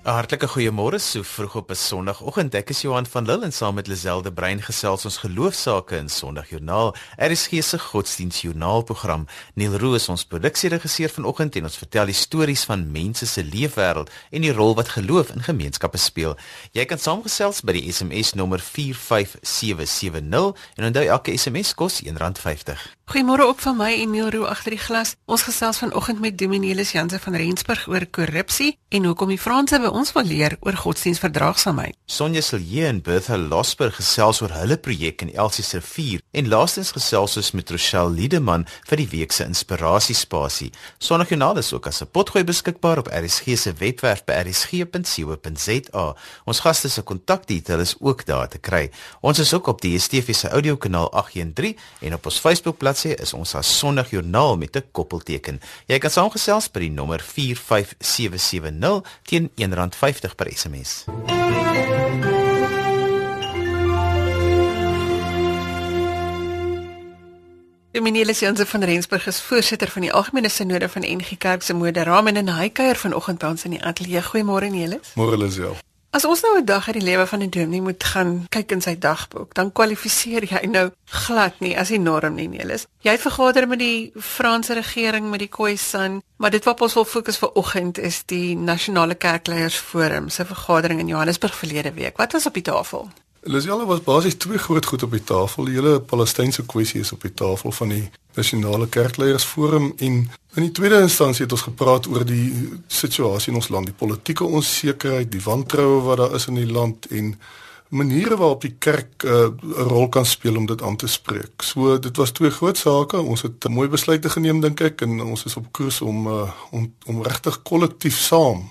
'n Hartlike goeiemôre so vroeg op 'n Sondagoggend. Ek is Johan van Lille en saam met Liselde Brein gesels ons geloofsaake in Sondagjoernaal. Er is gees se godsdienstjoernaalprogram. Neil Roo is ons produksieregisseur vanoggend en ons vertel die stories van mense se leefwêreld en die rol wat geloof in gemeenskappe speel. Jy kan saamgesels by die SMS nommer 45770 en onthou elke SMS kos R1.50. Goeiemôre ook van my en Neil Roo agter die glas. Ons gesels vanoggend met Dominelis Janse van Rensburg oor korrupsie en hoekom die Franse ons wil leer oor godsdienstverdraagsaamheid. Sonja Silje en Bertha Losper gesels oor hulle projek in Elsie se rivier en laastens gesels ons met Rochelle Liedeman vir die week se inspirasiespasie. Sondagjoernaal is ook as 'n potgooi beskikbaar op RSG se webwerf by rsg.co.za. Ons gaste se kontakdetail is ook daar te kry. Ons is ook op die DSTV se audiokanaal 813 en op ons Facebook bladsy is ons as Sondagjoernaal met 'n koppelteken. Jy kan saamgesels by die nommer 45770 teen 1 R1.50 per SMS. Dominee Janse van Rensburg is voorsitter van die Algemene Sinode van NG Kerk se Moderaam en hy kuier vanoggend by ons in die ateljee. Goeiemôre Nelis. Môre Lisel. As ons nou 'n dag uit die lewe van 'n dominee moet gaan kyk in sy dagboek, dan kwalifiseer jy nou glad nie as die norm nie, Nelis. Jy het vergader met die Franse regering met die Khoisan, maar dit wat ons wil fokus vir oggend is die Nasionale Kerkleiersforum se vergadering in Johannesburg verlede week. Wat was op die tafel? Liselle was basies twee groot goed op die tafel. Die hele Palestynse kwessie is op die tafel van die Nasionale Kerkleiersforum en in die tweede instansie het ons gepraat oor die situasie in ons land, die politieke onsekerheid, die wantroue wat daar is in die land en maniere waarop die kerk uh, 'n rol kan speel om dit aan te spreek. So dit was twee groot sake. Ons het mooi besluit geneem dink ek en ons is op koers om uh, om om regtig kollektief saam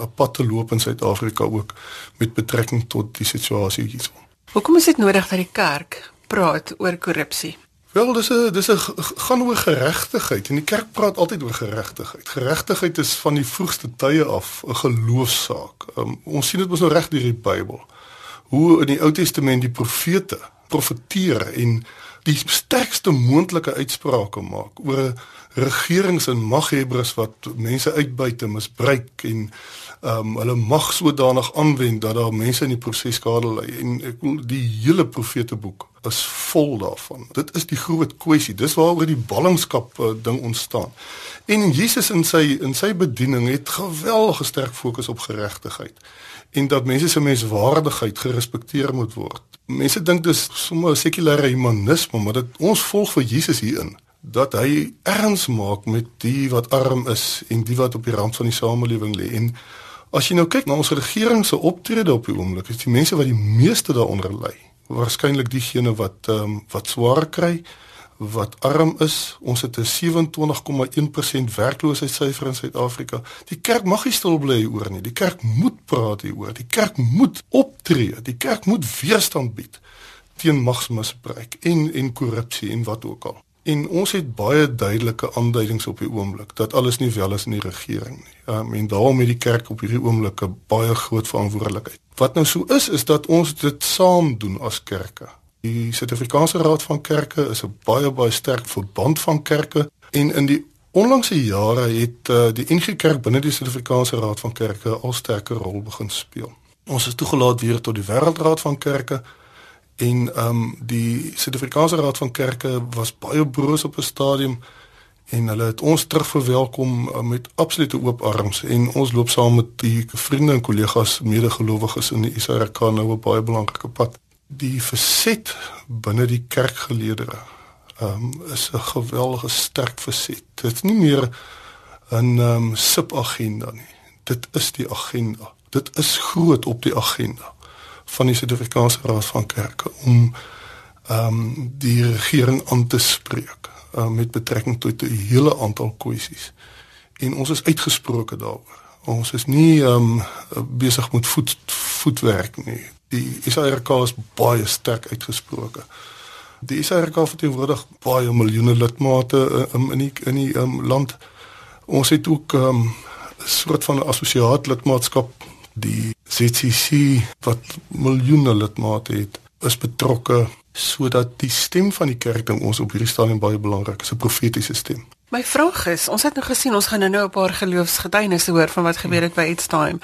'n pad te loop in Suid-Afrika ook met betrekking tot die situasie hierson. Hoekom is dit nodig dat die kerk praat oor korrupsie? Wel, dis 'n dis 'n gaan oor geregtigheid en die kerk praat altyd oor geregtigheid. Geregtigheid is van die vroegste tye af 'n geloofsaak. Um, ons sien dit mos nou reg deur die Bybel. Hoe in die Ou Testament die profete profeteer en die sterkste moontlike uitsprake maak oor regerings en maghebbers wat mense uitbuit en misbruik en ehm um, hulle mag sodanig aanwend dat daar mense in die proses skade ly en ek wil die hele profeteboek is vol daarvan. Dit is die groot kwessie. Dis waaroor die ballingskap uh, ding ontstaan. En Jesus in sy in sy bediening het geweldige sterk fokus op geregtigheid en dat mense se menswaardigheid gerespekteer moet word. Mense dink dis sommer 'n sekulêre humanisme, maar dit ons volg vir Jesus hierin dat hy erns maak met die wat arm is en die wat op die rand van die samelewing lê en As jy nou kyk na ons regering se optrede op die oomblik, is die mense wat die meeste daaronder ly, waarskynlik diegene wat ehm um, wat swaar kry, wat arm is. Ons het 'n 27,1% werkloosheidssyfer in Suid-Afrika. Die kerk mag nie stil bly hieroor nie. Die kerk moet praat hieroor. Die kerk moet optree. Die kerk moet weerstand bied teen magsmisbruik en en korrupsie en wat ook al. En ons het baie duidelike aanduidings op die oomblik dat alles nie wel is in die regering nie. Um, en daarom het die kerk op hierdie oomblik 'n baie groot verantwoordelikheid. Wat nou so is is dat ons dit saam doen as kerke. Die Suid-Afrikaanse Raad van Kerke is 'n baie baie sterk verband van kerke en in die onlangse jare het uh, die NG Kerk binne die Suid-Afrikaanse Raad van Kerke al sterker rol begin speel. Ons is toegelaat weer tot die Wêreldraad van Kerke En ehm um, die Suid-Afrikaanse Raad van Kerke was baie broos op 'n stadium en hulle het ons terug verwelkom uh, met absolute oop arms en ons loop saam met die vriende en kollegas medegelowiges in die ISRK nou op baie belangrike pad. Die verset binne die kerkgeleedere ehm um, is 'n geweldige sterk verset. Dit is nie meer 'n ehm um, subagenda nie. Dit is die agenda. Dit is groot op die agenda van die Suid-Afrikaanse Raad van Kerke om ehm um, die regering aan te spreek uh, met betrekking tot 'n hele aantal kwessies. En ons is uitgesproke daaroor. Ons is nie ehm um, besig met voet voetwerk nie. Die SARK is baie sterk uitgesproke. Die SARK verteenwoordig baie miljoene lidmate um, in die in die um, land. Ons het ook ehm, 'n um, soort van assosiaat lidmaatskap die ZCC wat miljoene lidmate het is betrokke sodat die stem van die kerk ding ons op hierdie stadium baie belangrik is 'n profetiese stem My vraag is, ons het nou gesien ons gaan nou 'n paar geloofsgetuienisse hoor van wat gebeur het by It's Time.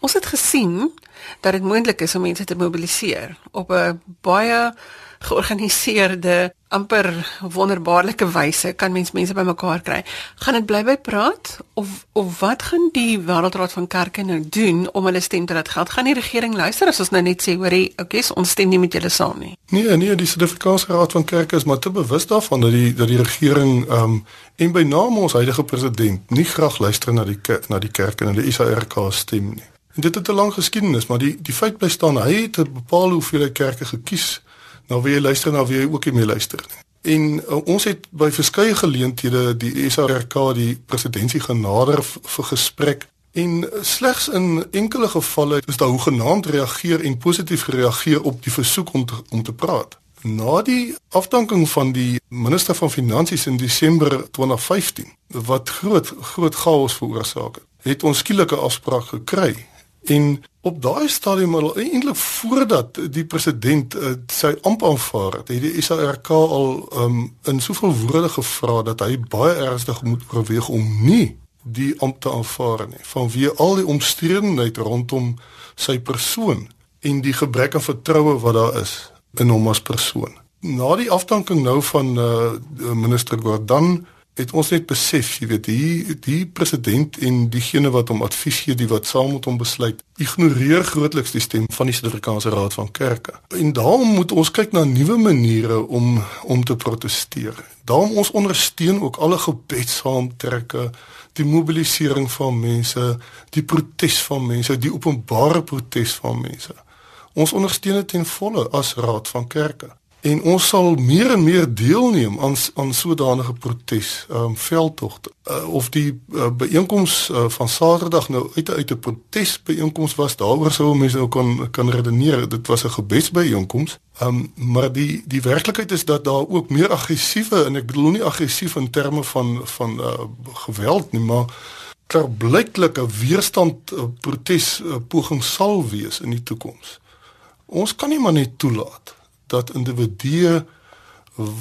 Ons het gesien dat dit moontlik is om mense te mobiliseer op 'n baie georganiseerde, amper wonderbaarlike wyse kan mens mense bymekaar kry. Gaan dit bly by praat of of wat gaan die Wêreldraad van Kerke nou doen om hulle stem te laat geld? Gaan die regering luister as ons nou net sê hoorie, okay, so ons stem nie met julle saam nie? Nee, nee, die Suid-Afrikaanse Raad van Kerke is maar te bewus daarvan dat die dat die regering ehm um, en by name ons huidige president nie graag luister na die na die kerk en die ISRK stem nie. En dit het 'n lang geskiedenis, maar die die feit bly staan, hy het bepaal hoeveel kerke gekies nou wie jy luister na wie jy ook nie meer luister nie. En uh, ons het by verskeie geleenthede die SARK die presidentsie genader vir gesprek en slegs in enkele gevalle is daar hoegenaamd reageer en positief gereageer op die versoek om te, om te praat. Na die afdanking van die minister van finansies in Desember 2015 wat groot groot chaos veroorsaak het, het ons skielike afspraak gekry En op daai stadium al eintlik voordat die president uh, sy amp aanvaar het, het die SARK al um, in soveel woorde gevra dat hy baie ernstig moet oorweeg om nie die amp te aanvaar nie vanweë al die omstredenheid rondom sy persoon en die gebrek aan vertroue wat daar is in hom as persoon. Na die afdanking nou van uh, minister Gordhan het ons net besef, jy weet, die die president en diegene wat hom advies gee, die wat saam met hom besluit, ignoreer grootliks die stem van die Suid-Afrikaanse Raad van Kerke. En daarom moet ons kyk na nuwe maniere om om te proteseer. Daarom ons ondersteun ook alle gebedsaamtrekke, die mobilisering van mense, die protes van mense, die openbare protes van mense. Ons ondersteun dit ten volle as Raad van Kerke en ons sal meer en meer deelneem aan aan sodanige protes, ehm um, veldtogte. Uh, of die uh, byeenkoms uh, van Saterdag nou uit uit 'n protes byeenkoms was, daaroor sou mense ook kan kan redeneer. Dit was 'n gebedsbyeenkoms. Ehm um, maar die die werklikheid is dat daar ook meer aggressiewe en ek bedoel nie aggressief in terme van van uh, geweld nie, maar terblyklike weerstand uh, protes uh, poging sal wees in die toekoms. Ons kan nie maar net toelaat dat individue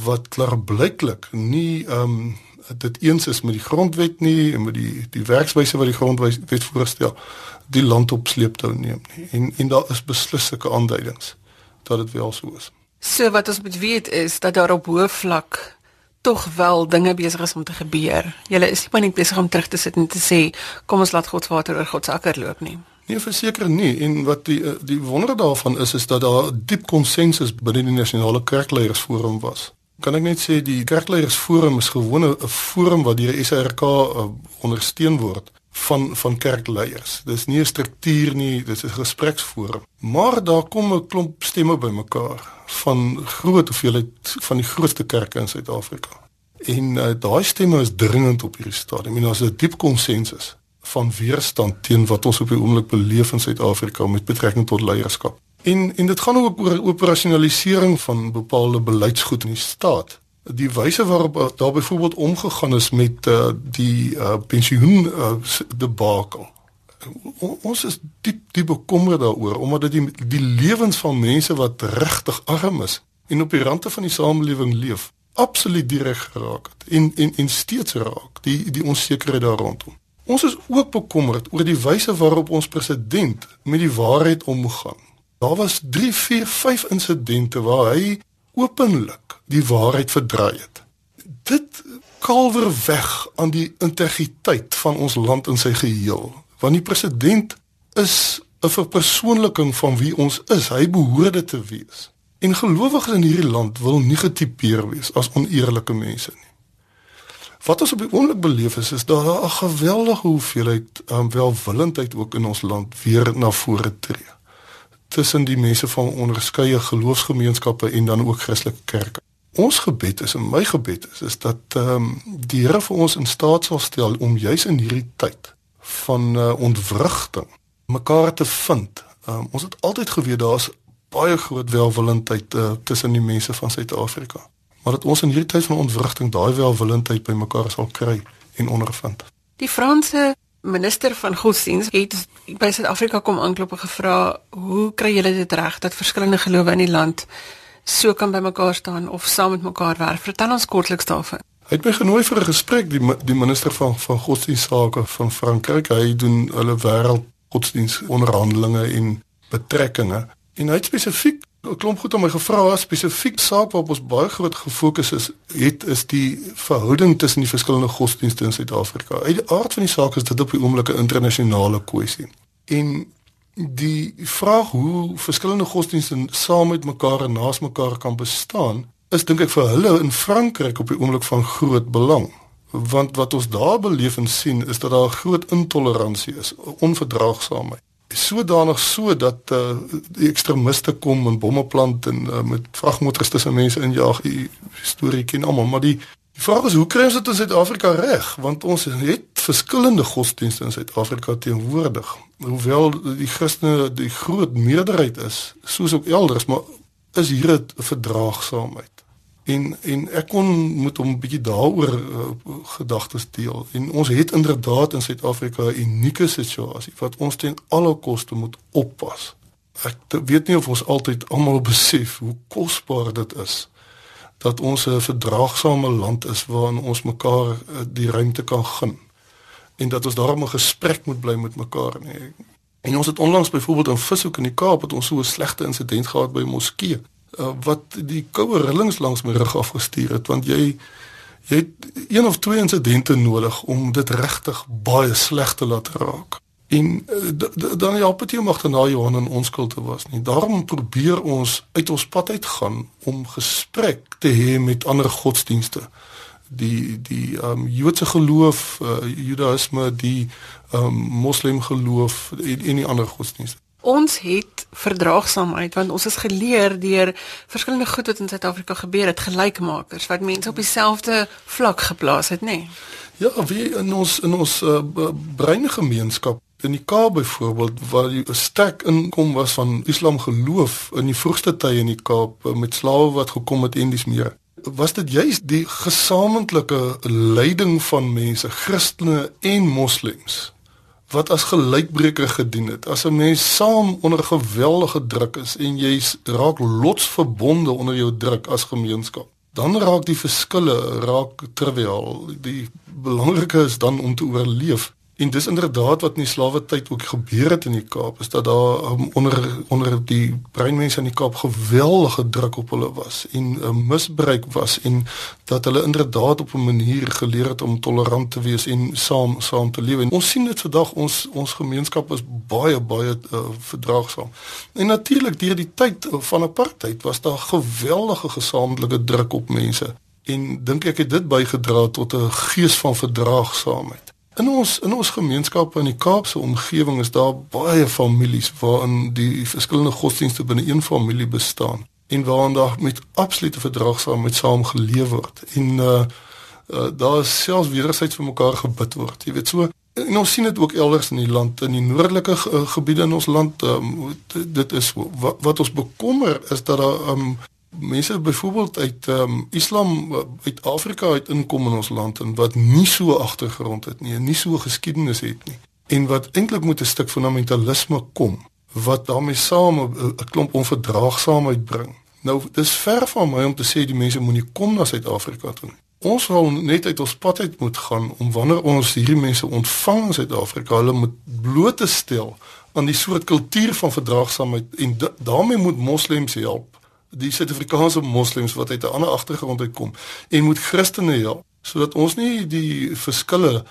wat klaarblyklik nie ehm um, dit eens is met die grondwet nie en met die die werkswyse wat die grondwet voorstel die land op sleeptou neem nie en en daar is beslis sulke aanduidings dat dit wel so is. So wat ons moet weet is dat daar op hoë vlak tog wel dinge besig is om te gebeur. Julle is nie maar net besig om terug te sit en te sê kom ons laat God se water oor God se akker loop nie. Nee, verseker nie. En wat die eh, die wonder daarvan is is dat daar diep konsensus binne die nasionale kerkleiersforum was. Kan ek net sê die kerkleiersforum is gewone 'n forum wat deur SRK uh, ondersteun word van van kerkleiers. Dis nie 'n struktuur nie, dis 'n gespreksforum. Maar daar kom 'n klomp stemme bymekaar van groot hoeveelheid van die grootste kerke in Suid-Afrika. En uh, daai stemme is dringend op hierdie stadium. En daar's 'n diep konsensus van weerstand teen wat ons op die oomblik beleef in Suid-Afrika met betrekking tot leierskap. En en dit gaan ook oor operasionalisering van bepaalde beleidsgoed in die staat. Die wyse waarop daar byvoorbeeld omgegaan is met uh, die uh, pensioen uh, debakel. Ons is diep diep bekommerd daaroor omdat dit die, die lewens van mense wat regtig arm is en op die rande van die samelewing leef absoluut direk geraak het en en en steeds raak die die onsekerheid daar rondom. Ons is ook bekommerd oor die wyse waarop ons president met die waarheid omgaan. Daar was 3, 4, 5 insidente waar hy openlik die waarheid verdraai het. Dit kalwer weg aan die integriteit van ons land in sy geheel, want die president is 'n verpersoonliking van wie ons is. Hy behoort dit te wees. En gelowiges in hierdie land wil nie getipeer wees as oneerlike mense nie. Wat ons op die oomblik beleef is is daar 'n geweldige hoeveelheid um, welwillendheid ook in ons land weer na vore tree. Tussen die mense van onderskeie geloofsgemeenskappe en dan ook Christelike kerke. Ons gebed is en my gebed is is dat ehm um, die Here vir ons in staat sal stel om juis in hierdie tyd van uh, ontwrigting mekaar te vind. Um, ons het altyd geweet daar's baie groot welwillendheid uh, tussen die mense van Suid-Afrika maar dat ons in hierdie tyd van ontwrigting daai welwillendheid bymekaar sal kry en ondervind. Die Franse minister van godsdienst het by Suid-Afrika kom aanklop en gevra, "Hoe kry julle dit reg dat verskillende gelowe in die land so kan bymekaar staan of saam met mekaar werk?" Vertel ons kortliks daarvan. Hy het my genooi vir 'n gesprek die die minister van van godsdienstsake van Frankryk. Hy doen hulle wêreld godsdienst onderhandelinge en betrekkinge en hy het spesifiek 'n klomp goed om my gevra spesifiek saak waarop ons baie groot gefokus is het is die verhouding tussen die verskillende godsdienste in Suid-Afrika. Uit die aard van die saak is dit op die oomblik 'n internasionale kwessie. En die vraag hoe verskillende godsdienste saam met mekaar en naas mekaar kan bestaan is dink ek vir hulle in Frankryk op die oomblik van groot belang want wat ons daar beleef en sien is dat daar groot intoleransie is, onverdraagsaamheid. Sodanig so dat uh, die ekstremiste kom en bomme plant en uh, met vragmotors tussen mense injaag. Die storie ken almal, maar die die vraag is hoe kry ons dit in Suid-Afrika reg? Want ons het verskillende godsdienste in Suid-Afrika teenwoordig. Hoewel die Christene die groot meerderheid is, soos ook elders, maar is hier 'n verdraagsaamheid en en ek kon moet hom 'n bietjie daaroor uh, gedagtes deel en ons het inderdaad in Suid-Afrika 'n unieke situasie wat ons ten alle koste moet oppas. Ek weet nie of ons altyd almal besef hoe kosbaar dit is dat ons 'n verdraagsame land is waarin ons mekaar uh, die ruimte kan gun en dat ons daarom 'n gesprek moet bly met mekaar nie. En ons het onlangs byvoorbeeld in Vishoek in die Kaap het ons so 'n slegte insident gehad by 'n moskee uh, wat die koue rillings langs my rug afgestuur het want jy jy het een of twee insidente nodig om dit regtig baie sleg te laat raak. En uh, dan help dit nie om agterna Johan en onskuld te was nie. Daarom probeer ons uit ons pad uit gaan om gesprek te hê met ander godsdienste. Die die ehm um, Joodse geloof, uh, Judaïsme, die ehm um, Moslem geloof en, en die ander godsdienste ons het verdraagsaamheid want ons is geleer deur verskillende goed wat in Suid-Afrika gebeur het gelykmakers wat mense op dieselfde vlak geplaas het nê nee. ja wie in ons in ons uh, breingemeenskap in die Kaap byvoorbeeld waar die sterk inkom was van Islam geloof in die vroegste tye in die Kaap uh, met slawe wat gekom het en dis meer was dit juist die gesamentlike leiding van mense Christene en moslems wat as gelykbreker gedien het. As 'n mens saam onder geweldige druk is en jy raak lotsverbonde onder jou druk as gemeenskap, dan raak die verskille raak triviaal. Die belangrike is dan om te oorleef. En dis inderdaad wat in die slawe tyd ook gebeur het in die Kaap, is dat daar um, onder onder die breinmense in die Kaap geweldige druk op hulle was en 'n um, misbruik was en dat hulle inderdaad op 'n manier geleer het om tolerant te wees en saam saam te lewe. Ons sien dit vandag ons ons gemeenskap is baie baie uh, verdraagsaam. En natuurlik deur die tyd van apartheid was daar geweldige gesamentlike druk op mense en dink ek het dit bygedra tot 'n gees van verdraagsaamheid. In ons in ons gemeenskappe in die Kaapse omgewing is daar baie families waarin die verskillende godsdienste binne een familie bestaan en waarin daar met absolute verdraagsaamheid saam geleef word en uh, uh daar selfs wederzijds vir mekaar gebid word. Jy weet so en ons sien dit ook elders in die land in die noordelike uh, gebiede in ons land um, dit is wat, wat ons bekommer is dat daar um, mense byvoorbeeld uit ehm um, Islam uit Afrika uit inkom in ons land en wat nie so agtergrond het nie, nie so geskiedenis het nie en wat eintlik moet 'n stuk fundamentalisme kom wat daarmee saam 'n klomp onverdraagsaamheid bring. Nou dis ver van my om te sê die mense moenie kom na Suid-Afrika toe nie. Ons wil net uit ons pad uit moet gaan om wanneer ons hierdie mense ontvang in Suid-Afrika, hulle moet bloot te stel aan die soort kultuur van verdraagsaamheid en daarmee moet moslems help die Suid-Afrikaanse moslems wat uit 'n ander agtergrond uitkom en moet Christene help sodat ons nie die verskille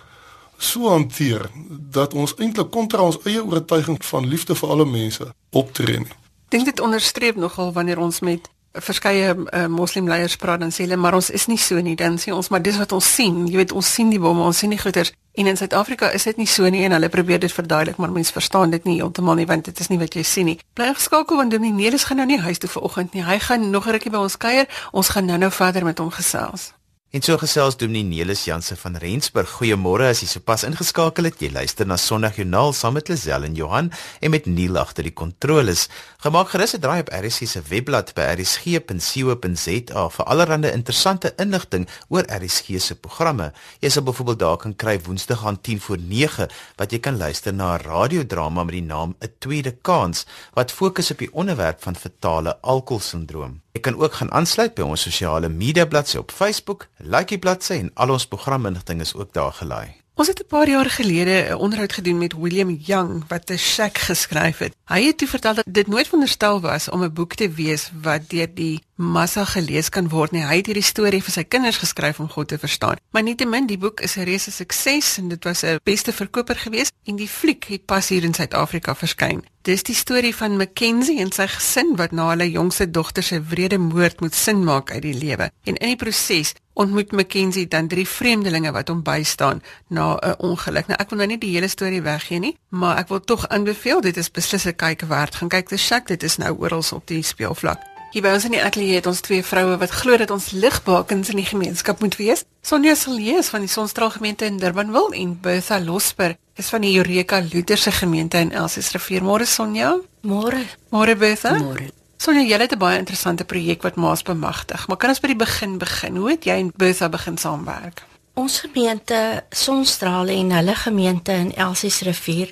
so hanteer dat ons eintlik kontra ons eie oortuiging van liefde vir alle mense optree nie. Dink dit onderstreep nogal wanneer ons met verskeie uh, moslimleiers praat dan sê hulle maar ons is nie so nie. Dan sê ons maar dis wat ons sien. Jy weet ons sien die bomme ons sien die goeters en in Suid-Afrika is dit nie so nie en hulle probeer dit verduidelik maar mense verstaan dit nie heeltemal nie want dit is nie wat jy sien nie. Bly geskakel want Dominee Nelis gaan nou nie huis toe vanoggend nie. Hy gaan nog 'n rukkie by ons kuier. Ons gaan nou-nou verder met hom gesels En so gesels Dominee Nelis Jansen van Rensburg. Goeiemôre as jy sopas ingeskakel het. Jy luister na Sondag Joernaal saam met Lisel en Johan en met Neil agter die kontroles. Gemaak gerus 'n draai op RSC se webblad by rsg.co.za vir allerlei interessante inligting oor RSG se programme. Jy sal byvoorbeeld daar kan kry Woensdag aan 10 voor 9 wat jy kan luister na 'n radiodrama met die naam 'n Tweede Kans wat fokus op die onderwerp van fetale alkoholsindroom. Jy kan ook gaan aansluit by ons sosiale media bladsy op Facebook Like die bladsy en al ons programinligting is ook daar gelaai. Ons het 'n paar jaar gelede 'n onderhoud gedoen met William Young wat 'n Shack geskryf het. Hy het toe vertel dat dit nooit veronderstel was om 'n boek te wees wat deur die massa gelees kan word nie. Hy het hierdie storie vir sy kinders geskryf om God te verstaan. Maar nietemin, die boek is 'n reuse sukses en dit was 'n beste verkoper geweest en die fliek het pas hier in Suid-Afrika verskyn. Dis die storie van Mackenzie en sy gesin wat na hulle jongste dogter se wrede moord moet sin maak uit die lewe. En in die proses ontmoet Mackenzie dan drie vreemdelinge wat hom bystaan na 'n ongeluk. Nou ek wil nou nie die hele storie weggee nie, maar ek wil tog aanbeveel dit is beslis 'n kyk werd. Gaan kyk te Shack, dit is nou oral op die speelvlak. Hier by ons in die ateljee het ons twee vroue wat glo dat ons ligbakens in die gemeenskap moet wees. Sonja Siljeus van die Sonstraal gemeente in Durbanville en Bertha Losper is van die Eureka Lutherse gemeente in Elsies Rivier. Môre Sonja. Môre. Môre Bertha. Môre. Sonja, jy het 'n baie interessante projek wat Maas bemagtig. Maar kan ons by die begin begin? Hoe het jy en Bertha begin saamwerk? Ons gemeente Sonstraal en hulle gemeente in Elsies Rivier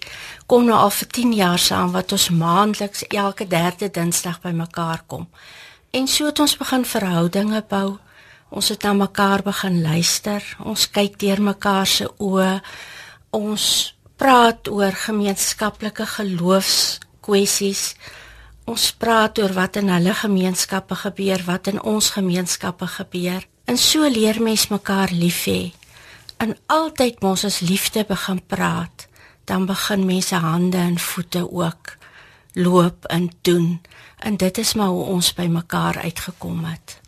kom nou al vir 10 jaar saam wat ons maandeliks elke derde Dinsdag bymekaar kom. En so het ons begin verhoudinge bou. Ons het na mekaar begin luister. Ons kyk deur mekaar se oë. Ons praat oor gemeenskaplike geloofskwessies. Ons praat oor wat in hulle gemeenskappe gebeur, wat in ons gemeenskappe gebeur. En so leer mens mekaar lief hê. En altyd mos as liefde begin praat, dan begin mense hande en voete ook loop en doen. En dit is maar hoe ons by mekaar uitgekom het.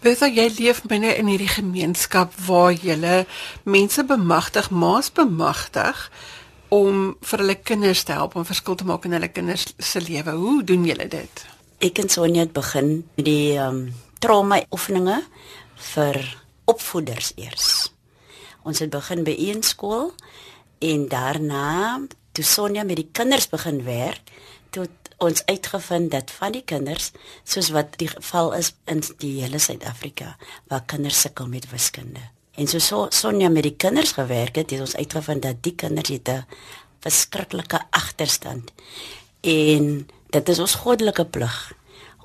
Bertha, jy leef binne in hierdie gemeenskap waar jy mense bemagtig, maas bemagtig om vir hulle kinders te help om verskil te maak in hulle kinders se lewe. Hoe doen julle dit? Ek en Sonja het begin met die ehm um, trauma oefeninge vir opvoeders eers. Ons het begin by een skool en daarna toe Sonja met die kinders begin werk, toe ons uitgevind dat van die kinders, soos wat die geval is in die hele Suid-Afrika, waar kinders sukkel met wiskunde. En so, so Sonja met die kinders gewerk het, het ons uitgevind dat die kinders het 'n verskriklike agterstand. En dit is ons goddelike plig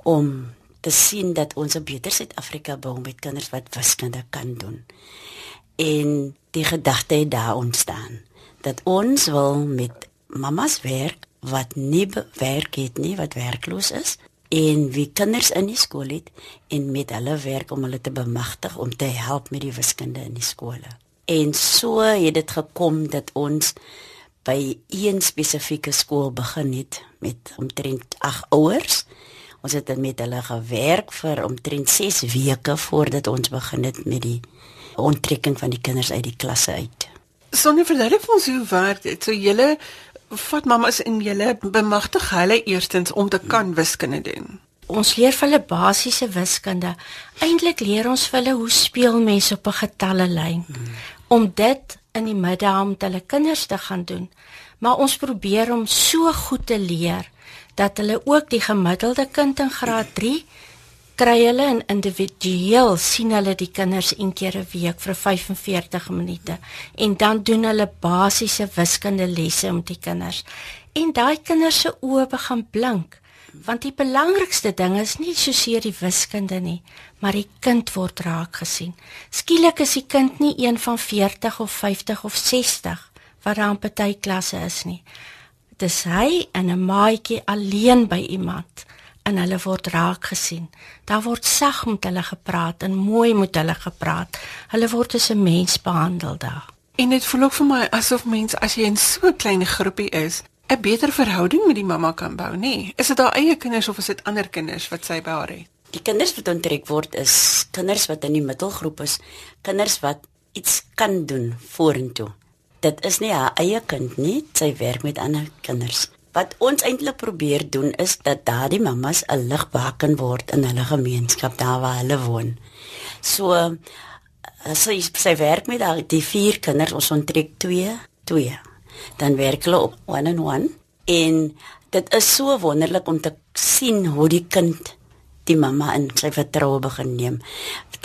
om te sien dat ons 'n beter Suid-Afrika bou met kinders wat wiskunde kan doen. En die gedagte het daar ontstaan dat ons wil met mamas werk wat nie werk het nie, wat werkloos is en wie kinders in die skool het en met hulle werk om hulle te bemagtig om te help met die wiskunde in die skole. En so het dit gekom dat ons by een spesifieke skool begin het met omtrent 8 ouers Ons het met hulle gewerk vir omtrent 6 weke voordat ons begin het met die onttrekking van die kinders uit die klasse uit. Sonne vertel vir ons hoe werk dit? So julle vat mamas in julle bemagtig hulle eerstens om te kan wiskunde doen. Ons leer vir hulle basiese wiskunde. Eintlik leer ons vir hulle hoe speel mense op 'n getallelyn. Hmm. Om dit in die middag om hulle kinders te gaan doen. Maar ons probeer om so goed te leer dat hulle ook die gemiddelde kind in graad 3 kry hulle in individueel sien hulle die kinders een keer 'n week vir 45 minute en dan doen hulle basiese wiskunde lesse met die kinders. En daai kinders se oë begin blink want die belangrikste ding is nie soseer die wiskunde nie maar die kind word raak gesien. Skielik is die kind nie een van 40 of 50 of 60 wat daar in party klasse is nie. Dis hy en 'n maatjie alleen by iemand en hulle word raak gesien. Daar word sag met hulle gepraat en mooi met hulle gepraat. Hulle word as 'n mens behandel daar. En dit voel ook vir my asof mens as jy in so 'n klein groepie is, 'n beter verhouding met die mamma kan bou, nê? Is dit haar eie kinders of is dit ander kinders wat sy by haar het? Die kinders wat onttrek word is kinders wat in die middelgroep is, kinders wat iets kan doen vorentoe dit is nie haar eie kind nie, sy werk met ander kinders. Wat ons eintlik probeer doen is dat daardie mammas 'n ligbaken word in hulle gemeenskap daar waar hulle woon. So sy sy werk met daai die vier kinders, ons onttrek 2, 2. Dan werk hulle op one on one en dit is so wonderlik om te sien hoe die kind die mamma in sy vertroue begin neem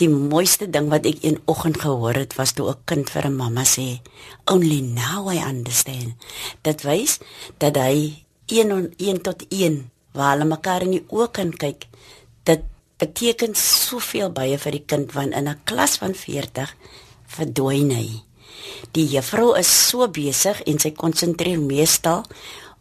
die mooiste ding wat ek een oggend gehoor het was toe 'n kind vir 'n mamma sê, "Only now I understand." Dit wys dat hy 1 on 1 tot 1 waar hulle mekaar in die oë kan kyk, dat beteken soveel baie vir die kind want in 'n klas van 40 verdwyn hy. Die juffrou is so besig en sy konsentreer meestal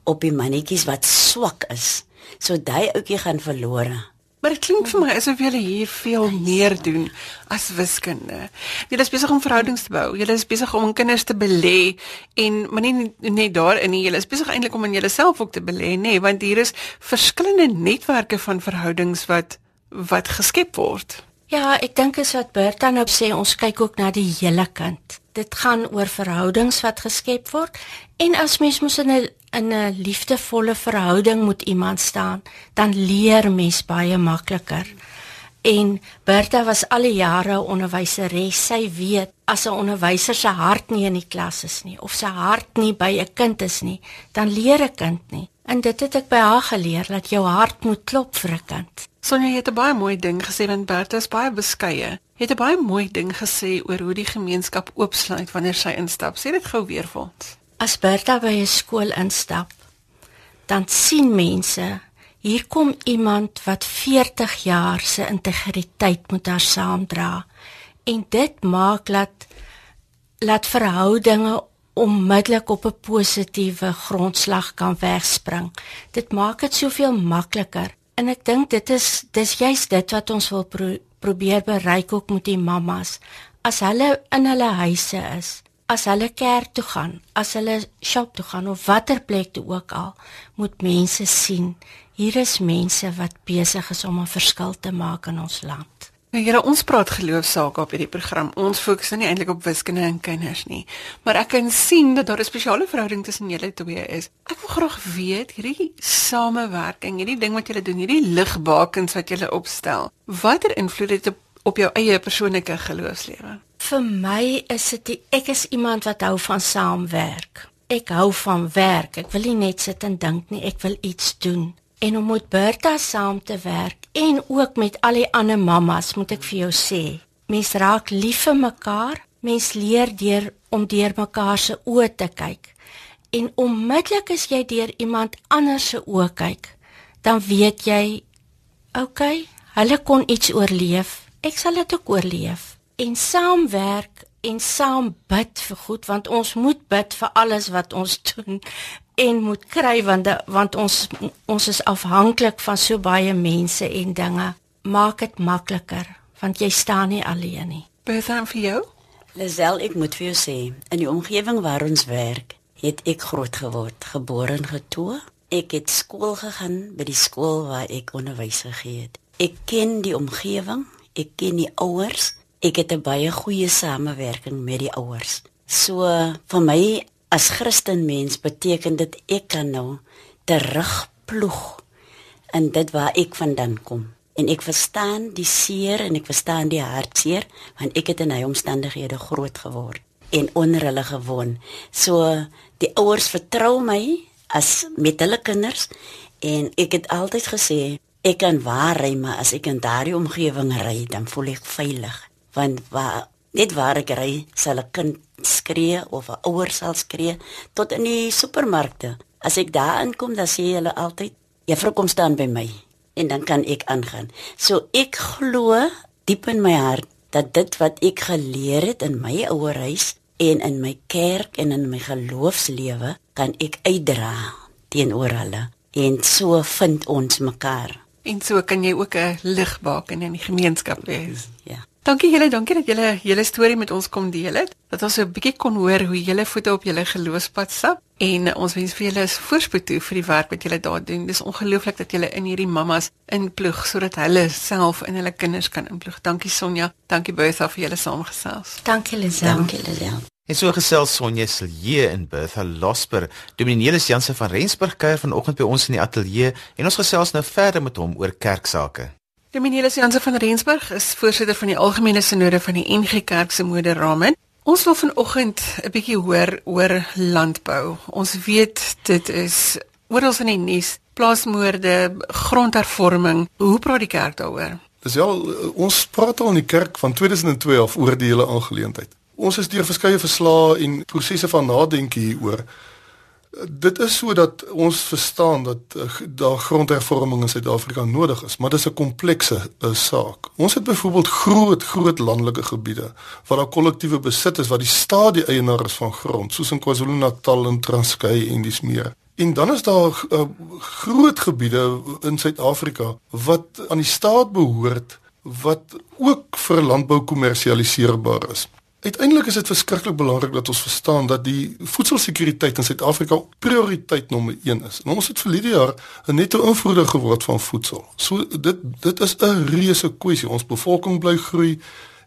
op die mannetjies wat swak is. So daai ouetjie gaan verlore. Maar dit klink vir my asof julle hier veel meer doen as wiskunde. Julle is besig om verhoudings te bou. Julle is besig om in kinders te belê en maar nie net daarin nie. Julle is besig eintlik om in julleself ook te belê, nê, nee, want hier is verskillende netwerke van verhoudings wat wat geskep word. Ja, ek dink is wat Bertha nou sê, ons kyk ook na die hele kind. Dit gaan oor verhoudings wat geskep word en as mens mos in 'n in 'n liefdevolle verhouding met iemand staan, dan leer mens baie makliker. En Bertha was al die jare onderwyseres. Sy weet as 'n onderwyser se hart nie in die klas is nie of sy hart nie by 'n kind is nie, dan leer 'n kind nie. En dit het ek by haar geleer dat jou hart moet klop vir 'n kind. Sonja het 'n baie mooi ding gesê want Bertha is baie beskeie. Het 'n baie mooi ding gesê oor hoe die gemeenskap oopsluit wanneer sy instap. Sê dit gou weer vir ons. As Bertha by 'n skool instap, dan sien mense hier kom iemand wat 40 jaar se integriteit met haar saamdra en dit maak dat laat verhoudinge onmiddellik op 'n positiewe grondslag kan wegspring. Dit maak dit soveel makliker. En ek dink dit is dis juist dit wat ons wil pro probeer bereik ook met die mammas. As hulle in hulle huise is, as hulle kerk toe gaan, as hulle shop toe gaan of watter plek toe ook al, moet mense sien hier is mense wat besig is om 'n verskil te maak in ons land. Nou julle ons praat geloofsaake op hierdie program. Ons fokus nie eintlik op wiskunde en kinders nie, maar ek kan sien dat daar 'n spesiale verhouding tussen julle twee is. Ek wil graag weet hierdie samewerking, hierdie ding wat julle doen, hierdie ligbakens wat julle opstel. Watter invloed het dit op, op jou eie persoonlike geloofslewe? Vir my is dit ek is iemand wat hou van saamwerk. Ek hou van werk. Ek wil nie net sit en dink nie, ek wil iets doen en om met Bertha saam te werk en ook met al die ander mammas moet ek vir jou sê. Mens raak lief vir mekaar. Mens leer deur om deur mekaar se oë te kyk. En onmiddellik as jy deur iemand anders se oë kyk dan weet jy okay hulle kon iets oorleef. Ek sal dit ook oorleef. En saamwerk en saam bid vir goed want ons moet bid vir alles wat ons doen en moet kry want want ons ons is afhanklik van so baie mense en dinge. Maak dit makliker want jy staan nie alleen nie. Bethan vir jou? Lisel ek moet vir jou sê in die omgewing waar ons werk het ek groot geword gebore en getoe. Ek het skool gegaan by die skool waar ek onderwys gegee het. Ek ken die omgewing ek ken die ouers ek het 'n baie goeie samewerking met die ouers so vir my as Christen mens beteken dit ek kan nou terugploeg in dit waar ek vandaan kom. En ek verstaan die seer en ek verstaan die hartseer want ek het in hy omstandighede groot geword en onder hulle gewoon. So die ouers vertrou my as met hulle kinders en ek het altyd gesê ek kan waar ry maar as ek in daardie omgewing ry dan voel ek veilig want waar net waar ek ry sal 'n kind skree of 'n ouer sal skree tot in die supermarkte. As ek daar aankom, dan sê hulle altyd, "Juffrou, kom staan by my." En dan kan ek aangaan. So ek glo diep in my hart dat dit wat ek geleer het in my ouerhuis en in my kerk en in my geloofslewe kan ek uitdra teenoor hulle. En so vind ons mekaar. En so kan jy ook 'n ligbaken in die gemeenskap wees. Ja. Dankie julle, dankie dat julle julle storie met ons kom deel het. Dat ons 'n bietjie kon hoor hoe julle voete op julle geloofspad stap en ons wens vir julle voorspoed toe vir die werk wat julle daar doen. Dis ongelooflik dat julle in hierdie mammas inploeg sodat hulle self en hulle kinders kan inploeg. Dankie Sonja, dankie Bertha vir julle saamgesels. Dankie Lisel. Dankie Lisel. En so gesels Sonja Silje en Bertha Losper. Dominielis Jansen van Rensburg kuier vanoggend by ons in die ateljee en ons gesels nou verder met hom oor kerksake. Dominielis Jansen van Rensburg is voorsitter van die Algemene Sinode van die NG Kerk se Moderramen. Ons wil vanoggend 'n bietjie hoor oor landbou. Ons weet dit is oral in die nuus, plaasmoorde, grondhervorming. Hoe praat die kerk daaroor? Dis ja, ons praat al in die kerk van 2012 oor die hele aangeleentheid. Ons is deur verskeie verslae en prosesse van nadenke hieroor dit is sodat ons verstaan dat uh, daar grondhervorming in Suid-Afrika nodig is, maar dit is 'n komplekse uh, saak. Ons het byvoorbeeld groot groot landelike gebiede waar daar kollektiewe besit is wat die staat die eienaar is van grond, soos in KwaZulu-Natal en Transkei en dis meer. En dan is daar uh, groot gebiede in Suid-Afrika wat aan die staat behoort wat ook vir landbou kommersialiseerbaar is. Uiteindelik is dit verskriklik belangrik dat ons verstaan dat die voedselsekuriteit in Suid-Afrika prioriteit nommer 1 is. En ons het verlede jaar 'n netto invoerder geword van voedsel. So dit dit is 'n reuse kwessie. Ons bevolking bly groei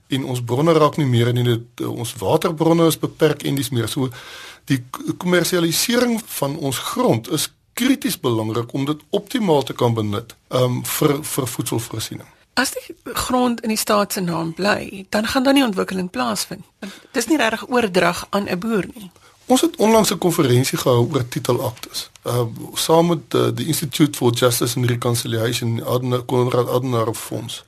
en ons bronne raak nie meer en dit ons waterbronne is beperk en dis meer. So die kommersialisering van ons grond is krities belangrik om dit optimaal te kan benut um, vir vir voedselvoorsiening. As die grond in die staat se naam bly, dan gaan daar nie ontwikkeling plaasvind. Dit is nie regtig oordrag aan 'n boer nie. Ons het onlangs 'n konferensie gehou oor titelaktes. Uh saam met uh, die Institute for Justice and Reconciliation, Adna Konrad Adenauer Fonds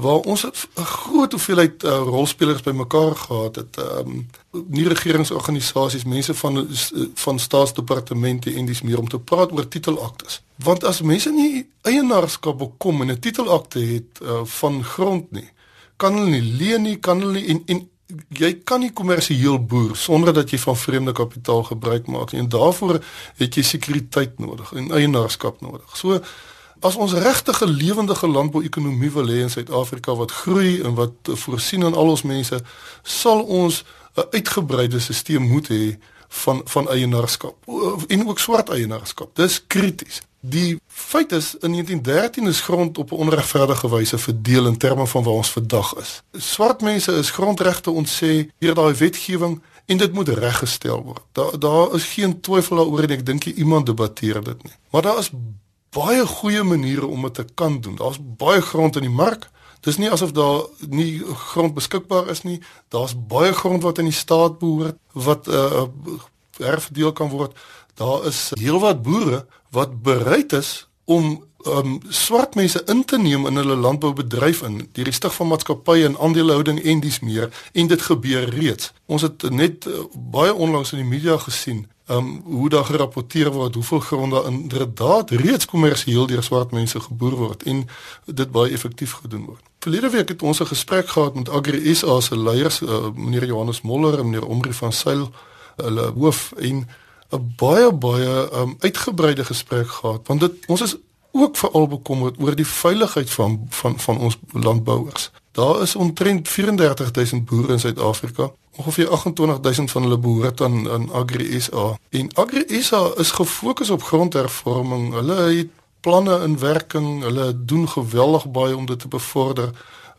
waar ons 'n groot hoeveelheid uh, rolspelers bymekaar gehad het. Ehm um, nie regeringsorganisasies, mense van uh, van staatsdepartemente en dis meer om te praat oor titelaktes. Want as mense nie eienaarskap bekom en 'n titelakte het uh, van grond nie, kan hulle nie leen nie, kan hulle nie en, en jy kan nie kommersieel boer sonder dat jy van vreemde kapitaal gebruik maak nie. En daarvoor het jy sekuriteit nodig en eienaarskap nodig. So As ons regtig 'n lewendige landbouekonomie wil hê in Suid-Afrika wat groei en wat voorsien aan al ons mense, sal ons 'n uitgebreide stelsel moet hê van van eienaarskap en ook swart eienaarskap. Dis krities. Die feit is in 1913 is grond op 'n onregverdige wyse verdeel in terme van waar ons vandag is. Swart mense is grondregte ontsê deur daai wetgewing en dit moet reggestel word. Daar daar is geen twyfel daaroor en ek dink iemand debatteer dit nie. Maar daar is baie goeie maniere om dit te kan doen. Daar's baie grond in die mark. Dis nie asof daar nie grond beskikbaar is nie. Daar's baie grond wat in die staat behoort wat uh herverdeel kan word. Daar is heelwat boere wat bereid is om um swart mense in te neem in hulle landboubedryf in die restig van maatskappye en aandelehouding en dis meer en dit gebeur reeds. Ons het net uh, baie onlangs in die media gesien um hoe daar gerapporteer word hoeveel grond daar inderdaad reeds kommersieel deur swart mense geboer word en dit baie effektief gedoen word. Verlede week het ons 'n gesprek gehad met Agri SA se leiers, uh, meneer Johannes Moller en meneer Omri van Sail, hulle hoof en 'n baie baie um uitgebreide gesprek gehad want dit ons is ook veral bekommerd oor die veiligheid van van van ons landbouers. Daar is omtrent 34000 boere in Suid-Afrika. Ongeveer 28000 van hulle behoort aan aan Agri SA. En Agri SA is gefokus op grondhervorming. Hulle het planne in werking. Hulle doen geweldig baie om dit te bevorder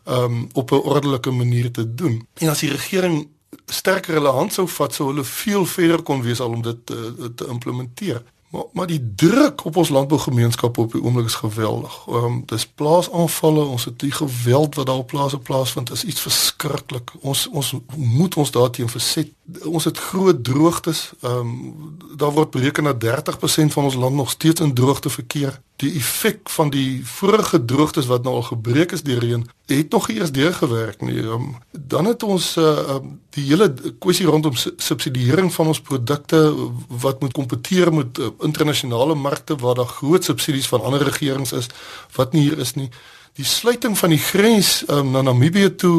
um op 'n ordelike manier te doen. En as die regering sterker hulle hand sou vat, sou hulle veel verder kon wees al om dit te, te implementeer. Maar maar die druk op ons landbougemeenskap op die oomblik is geweldig. Ehm um, dis plaasaanvalle, ons het die geweld wat daar op plase plaasvind is iets verskriklik. Ons ons moet ons daarteen verset. Ons het groot droogtes. Ehm um, daar word bereken dat 30% van ons land nog steeds in droogte verkeer die effek van die vorige droogtes wat nou al gebreek is deur reën het nog eers deurgewerk nie. Um, dan het ons uh, um, die hele kwessie rondom subsidiering van ons produkte wat moet kompeteer met uh, internasionale markte waar daar groot subsidies van ander regerings is wat nie hier is nie. Die sluiting van die grens um, na Namibië toe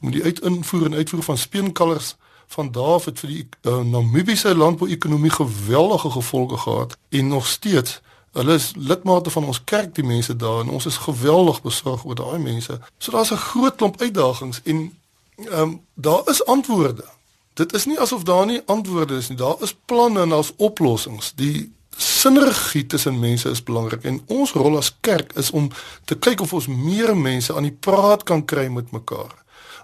met die uitinvoer en uitvoer van speenkalvers van daar het vir die uh, Namibiese landbouekonomie geweldige gevolge gehad en nog steeds Hulle is lidmate van ons kerk die mense daar en ons is geweldig besorg oor daai mense. So daar's 'n groot klomp uitdagings en ehm um, daar is antwoorde. Dit is nie asof daar nie antwoorde is nie. Daar is planne en daar's oplossings. Die sinergie tussen mense is belangrik en ons rol as kerk is om te kyk of ons meer mense aan die praat kan kry met mekaar.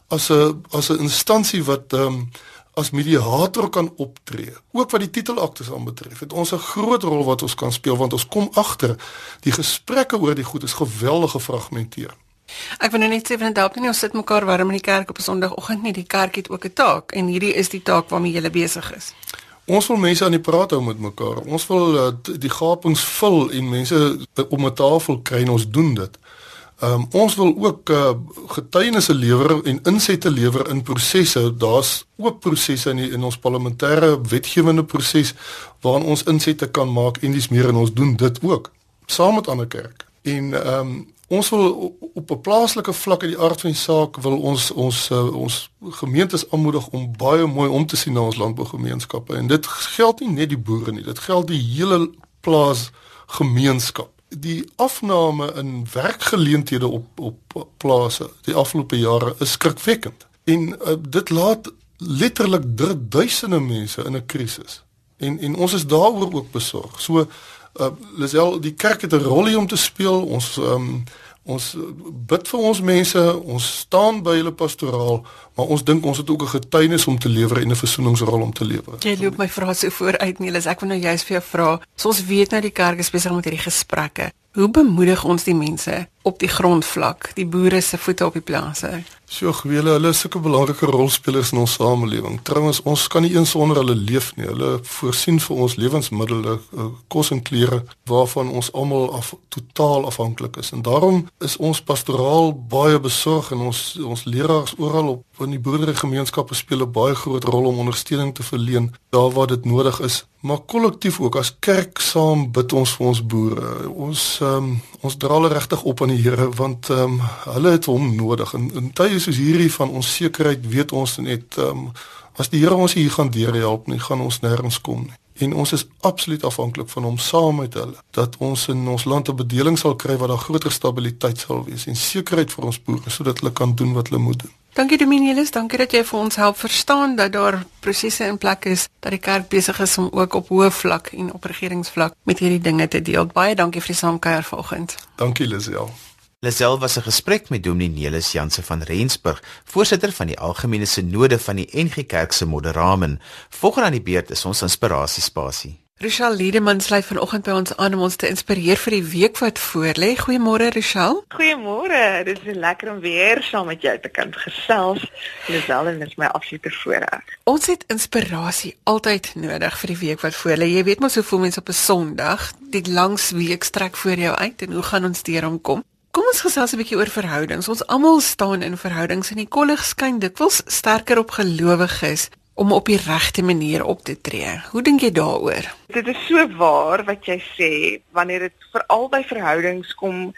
As 'n as 'n instansie wat ehm um, as mediator kan optree. Ook wat die titelaktes aanbetref, het ons 'n groot rol wat ons kan speel want ons kom agter die gesprekke oor die goed is geweldig gefragmenteer. Ek wil nou net sê van dalk nie ons sit mekaar warm in die kerk op 'n Sondagoggend nie. Die kerk het ook 'n taak en hierdie is die taak waarmee jy besig is. Ons wil mense aan die praat hou met mekaar. Ons wil uh, die gapings vul en mense om 'n tafel kry en ons doen dit. Ehm um, ons wil ook uh, getuienisse lewer en insette lewer in prosesse. Daar's ook prosesse in die, in ons parlementêre wetgewende proses waarin ons insette kan maak en dis meer en ons doen dit ook saam met ander kerke. En ehm um, ons wil op 'n plaaslike vlak in die aard van die saak wil ons ons uh, ons gemeentes aanmoedig om baie mooi om te sien na ons landbougemeenskappe. En dit geld nie net die boere nie dit geld die hele plaas gemeenskap die afname in werkgeleenthede op op plase die afgelope jare is skrikwekkend. En uh, dit laat letterlik duisende mense in 'n krisis. En en ons is daaroor ook besorg so uh, Lisel die kerk het 'n rol om te speel. Ons um, ons bid vir ons mense. Ons staan by hulle pastoraal maar ons dink ons het ook 'n getuienis om te lewer en 'n versoeningsrol om te lewer. Jy loop my vrae so vooruit Niels, ek wil nou juist vir jou vra. So ons weet nou die kerk is besig met hierdie gesprekke. Hoe bemoedig ons die mense op die grondvlak, die boere se voete op die plase? So gewele, hulle is sulke belangrike rolspelers in ons samelewing. Trouwens, ons kan nie eens sonder hulle leef nie. Hulle voorsien vir ons lewensmiddels, eh, kos en klere waarvan ons almal af totaal afhanklik is. En daarom is ons pastoraal baie besorg en ons ons leraars oral op want die boerderygemeenskappe speel 'n baie groot rol om ondersteuning te verleen daar waar dit nodig is. Maar kollektief ook as kerk saam bid ons vir ons boere. Ons um, ons dra hulle regtig op aan die Here want um, hulle het hom nodig. In, in tye soos hierdie van onsekerheid weet ons net um, as die Here ons hier gaan deurhelp, nie gaan ons nêrens kom nie. En ons is absoluut afhanklik van hom saam met hulle dat ons in ons land 'n bedeling sal kry waar daar groter stabiliteit sal wees en sekerheid vir ons boere sodat hulle kan doen wat hulle moet doen. Dankie Dominielis, dankie dat jy vir ons help verstaan dat daar prosesse in plek is dat die kerk besig is om ook op hoë vlak en op regeringsvlak met hierdie dinge te deel. Baie dankie vir die saamkuier vanoggend. Dankie Lisel. Lisel was 'n gesprek met Dominielis Janse van Rensburg, voorsitter van die algemene sinode van die NG Kerk se Moderamen. Volgende aan die beurt is ons inspirasiespasie. Rochelle Liedeman sluit vanoggend by ons aan om ons te inspireer vir die week wat voorlê. Goeiemôre Rochelle. Goeiemôre. Dit is lekker om weer saam met jou te kan gesels. Lisel en dit is my absolute voorreg. Ons het inspirasie altyd nodig vir die week wat voorlê. Jy weet mos hoe voel mense op 'n Sondag? Die langs week strek voor jou uit en hoe gaan ons deur hom kom? Kom ons gesels 'n bietjie oor verhoudings. Ons almal staan in verhoudings en die kollig skyn dikwels sterker op gelowiges om op die regte manier op te tree. Hoe dink jy daaroor? Dit is so waar wat jy sê wanneer dit veral by verhoudings kom,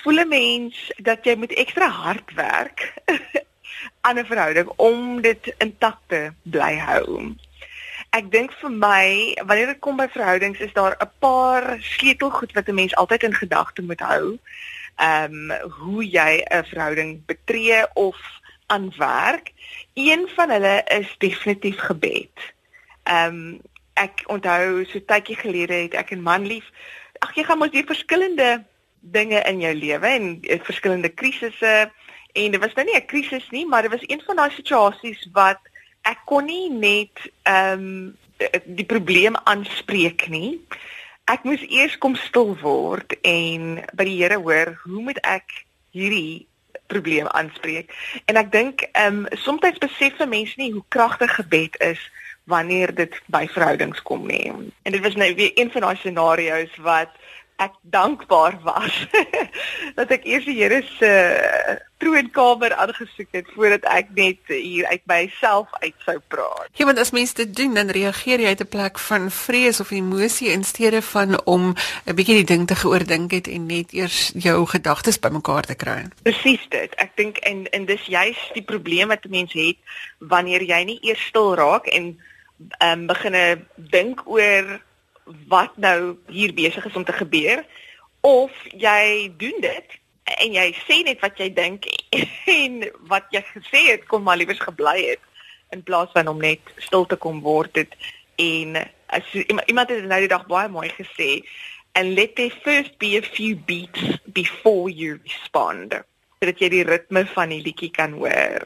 voel 'n mens dat jy moet ekstra hard werk aan 'n verhouding om dit intak te bly hou. Ek dink vir my, wanneer dit kom by verhoudings, is daar 'n paar sleutelgoed wat 'n mens altyd in gedagte moet hou. Ehm um, hoe jy 'n verhouding betree of aanwerk. Een van hulle is definitief gebed. Ehm um, ek onthou so tydjie gelede het ek en man lief ag jy gaan mos die verskillende dinge in jou lewe en uh, verskillende krisisse en dit was nou nie 'n krisis nie, maar dit was een van daai situasies wat ek kon nie net ehm um, die probleem aanspreek nie. Ek moes eers kom stil word en by die Here hoor, hoe moet ek hierdie probleem aanspreek. En ek dink ehm um, soms besef mense nie hoe kragtig gebed is wanneer dit by verhoudings kom nie. En dit was nou weer een van daai scenario's wat ek dankbaar was dat ek eers die Here se uh, troonkamer aangesoek het voordat ek net hier uit myself uit sou praat. Ja, want as mense dit doen, dan reageer jy uit 'n plek van vrees of emosie in steede van om 'n bietjie die ding te geoordink het en net eers jou gedagtes bymekaar te kry. Presies dit. Ek dink en en dis juist die probleem wat 'n mens het wanneer jy nie eers stil raak en ehm um, begine dink oor wat nou hier besig is om te gebeur of jy doen dit en jy sê net wat jy dink en wat jy gesê het kom maar liewers gebly het in plaas van om net stil te kom word het en as iemand het nou die dag baie mooi gesê and let there first be a few beats before you respond sodat jy die ritme van die liedjie kan hoor.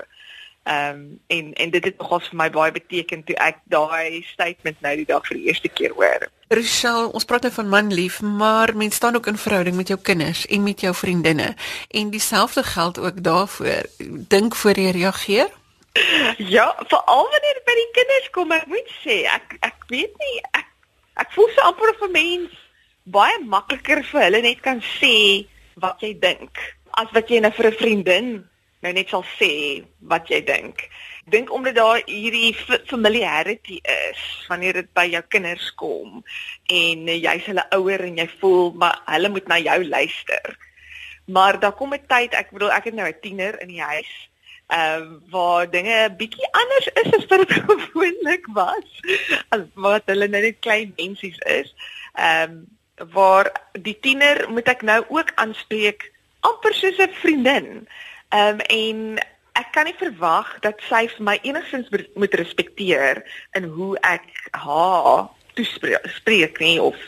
Ehm um, en en dit het nogals vir my baie beteken toe ek daai statement nou die dag vir die eerste keer hoor. Rochelle, ons praat nou van man lief, maar mens staan ook in verhouding met jou kinders en met jou vriendinne en dieselfde geld ook daarvoor. Dink voor jy reageer? Ja, veral wanneer dit by die kinders kom, ek moet sê, ek ek weet nie, ek ek voel so amper of 'n mens baie makliker vir hulle net kan sê wat jy dink as wat jy nou vir 'n vriendin nou net sal sê wat jy dink. Dink omdat daar hierdie familiarity is wanneer dit by jou kinders kom en jy's hulle ouer en jy voel maar hulle moet na jou luister. Maar daar kom 'n tyd, ek bedoel ek het nou 'n tiener in die huis ehm uh, waar dinge bietjie anders is as wat dit gewoonlik was. As wat hulle nou net klein mensies is. Ehm um, waar die tiener moet ek nou ook aanspreek amper soos 'n vriendin. Ehm um, en ek kan nie verwag dat sy vir my enigstens moet respekteer in hoe ek haar toespreek nie of,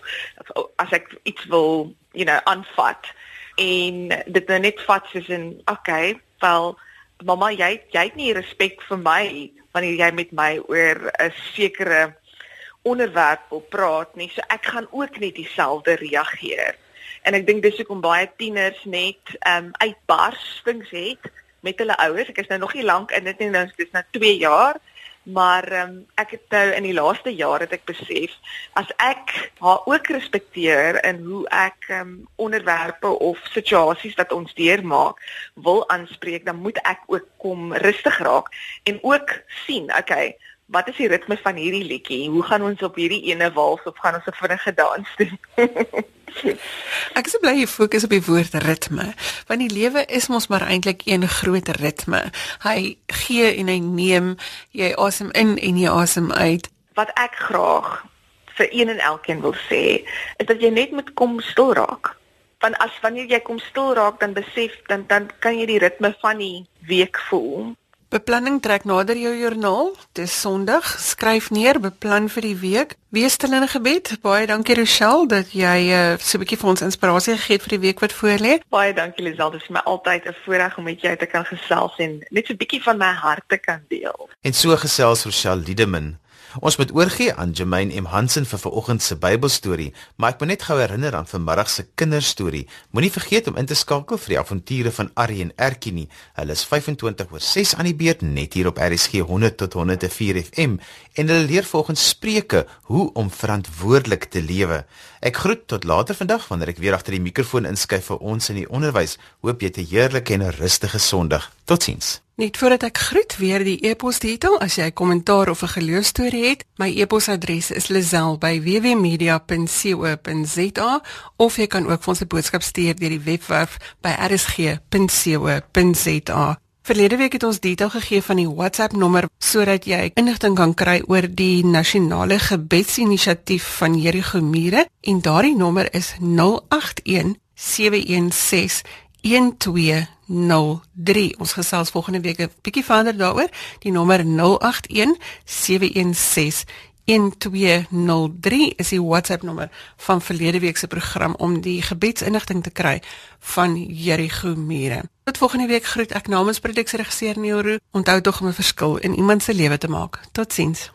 of as ek iets wil, you know, aanvat en dit nou net vat soos in okay, wel mamma jy jy het nie respek vir my wanneer jy met my oor 'n sekere onderwerp wil praat nie. So ek gaan ook net dieselfde reageer. En ek dink dis hoekom baie tieners net ehm um, uitbarstings het met hulle ouers. Ek is nou nog nie lank in dit nie, nou dis nou 2 jaar. Maar ehm um, ek het nou in die laaste jare het ek besef as ek haar ook respekteer in hoe ek ehm um, onderwerpe of situasies wat ons deurmaak wil aanspreek, dan moet ek ook kom rustig raak en ook sien, okay, wat is die ritme van hierdie liedjie? Hoe gaan ons op hierdie ene wals of gaan ons 'n vinnige dans doen? Ek is bly jy fokus op die woord ritme, want die lewe is mos maar eintlik een groot ritme. Hy gee en hy neem, jy asem in en jy asem uit. Wat ek graag vir een en elkeen wil sê, is dat jy net moet kom stil raak. Want as wanneer jy kom stil raak, dan besef dan dan kan jy die ritme van die week voel. Beplanning trek nader jou joernaal. Dis Sondag. Skryf neer beplan vir die week. Wees stil in gebed. Baie dankie Rochelle dat jy uh, so 'n bietjie vir ons inspirasie gegee het vir die week wat voorlê. Baie dankie Lisel. Dit is my altyd 'n voorreg om met jou te kan gesels en net so 'n bietjie van my hart te kan deel. En so gesels Rochelle Liedemin. Ons moet oorgie aan Jermaine M Hansen vir vanoggend se Bybelstorie, maar ek moet net gou herinner aan vanmiddag se kinderstorie. Moenie vergeet om in te skakel vir die avonture van Arrie en Erkie nie. Hulle is 25 oor 6 aan die beurt net hier op RSG 100 tot 104 FM en hulle leer volgens Spreuke hoe om verantwoordelik te lewe. Ek groet tot later vandag wanneer ek weer agter die mikrofoon inskuif vir ons in die onderwys. Hoop jy 'n heerlike en 'n rustige Sondag. Totsiens. Net voordat ek groet weer die e-pos titel as jy 'n kommentaar of 'n geloostorie het, my e-posadres is lazel@wwmedia.co.za of jy kan ook vir ons 'n boodskap stuur deur die webwerf by rsg.co.za. Verlede week het ons detail gegee van die WhatsApp nommer sodat jy inligting kan kry oor die nasionale gebedsinisiatief van Jericho Mure en daardie nommer is 081 716 1203. Ons gesels volgende week 'n bietjie verder daaroor. Die nommer 081 716 1203 is die WhatsApp nommer van verlede week se program om die gebedsinligting te kry van Jericho Mure. Tot volgende week groet ek namens produksieregisseur Neil Roo. Onthou tog om 'n verskil in iemand se lewe te maak. Totsiens.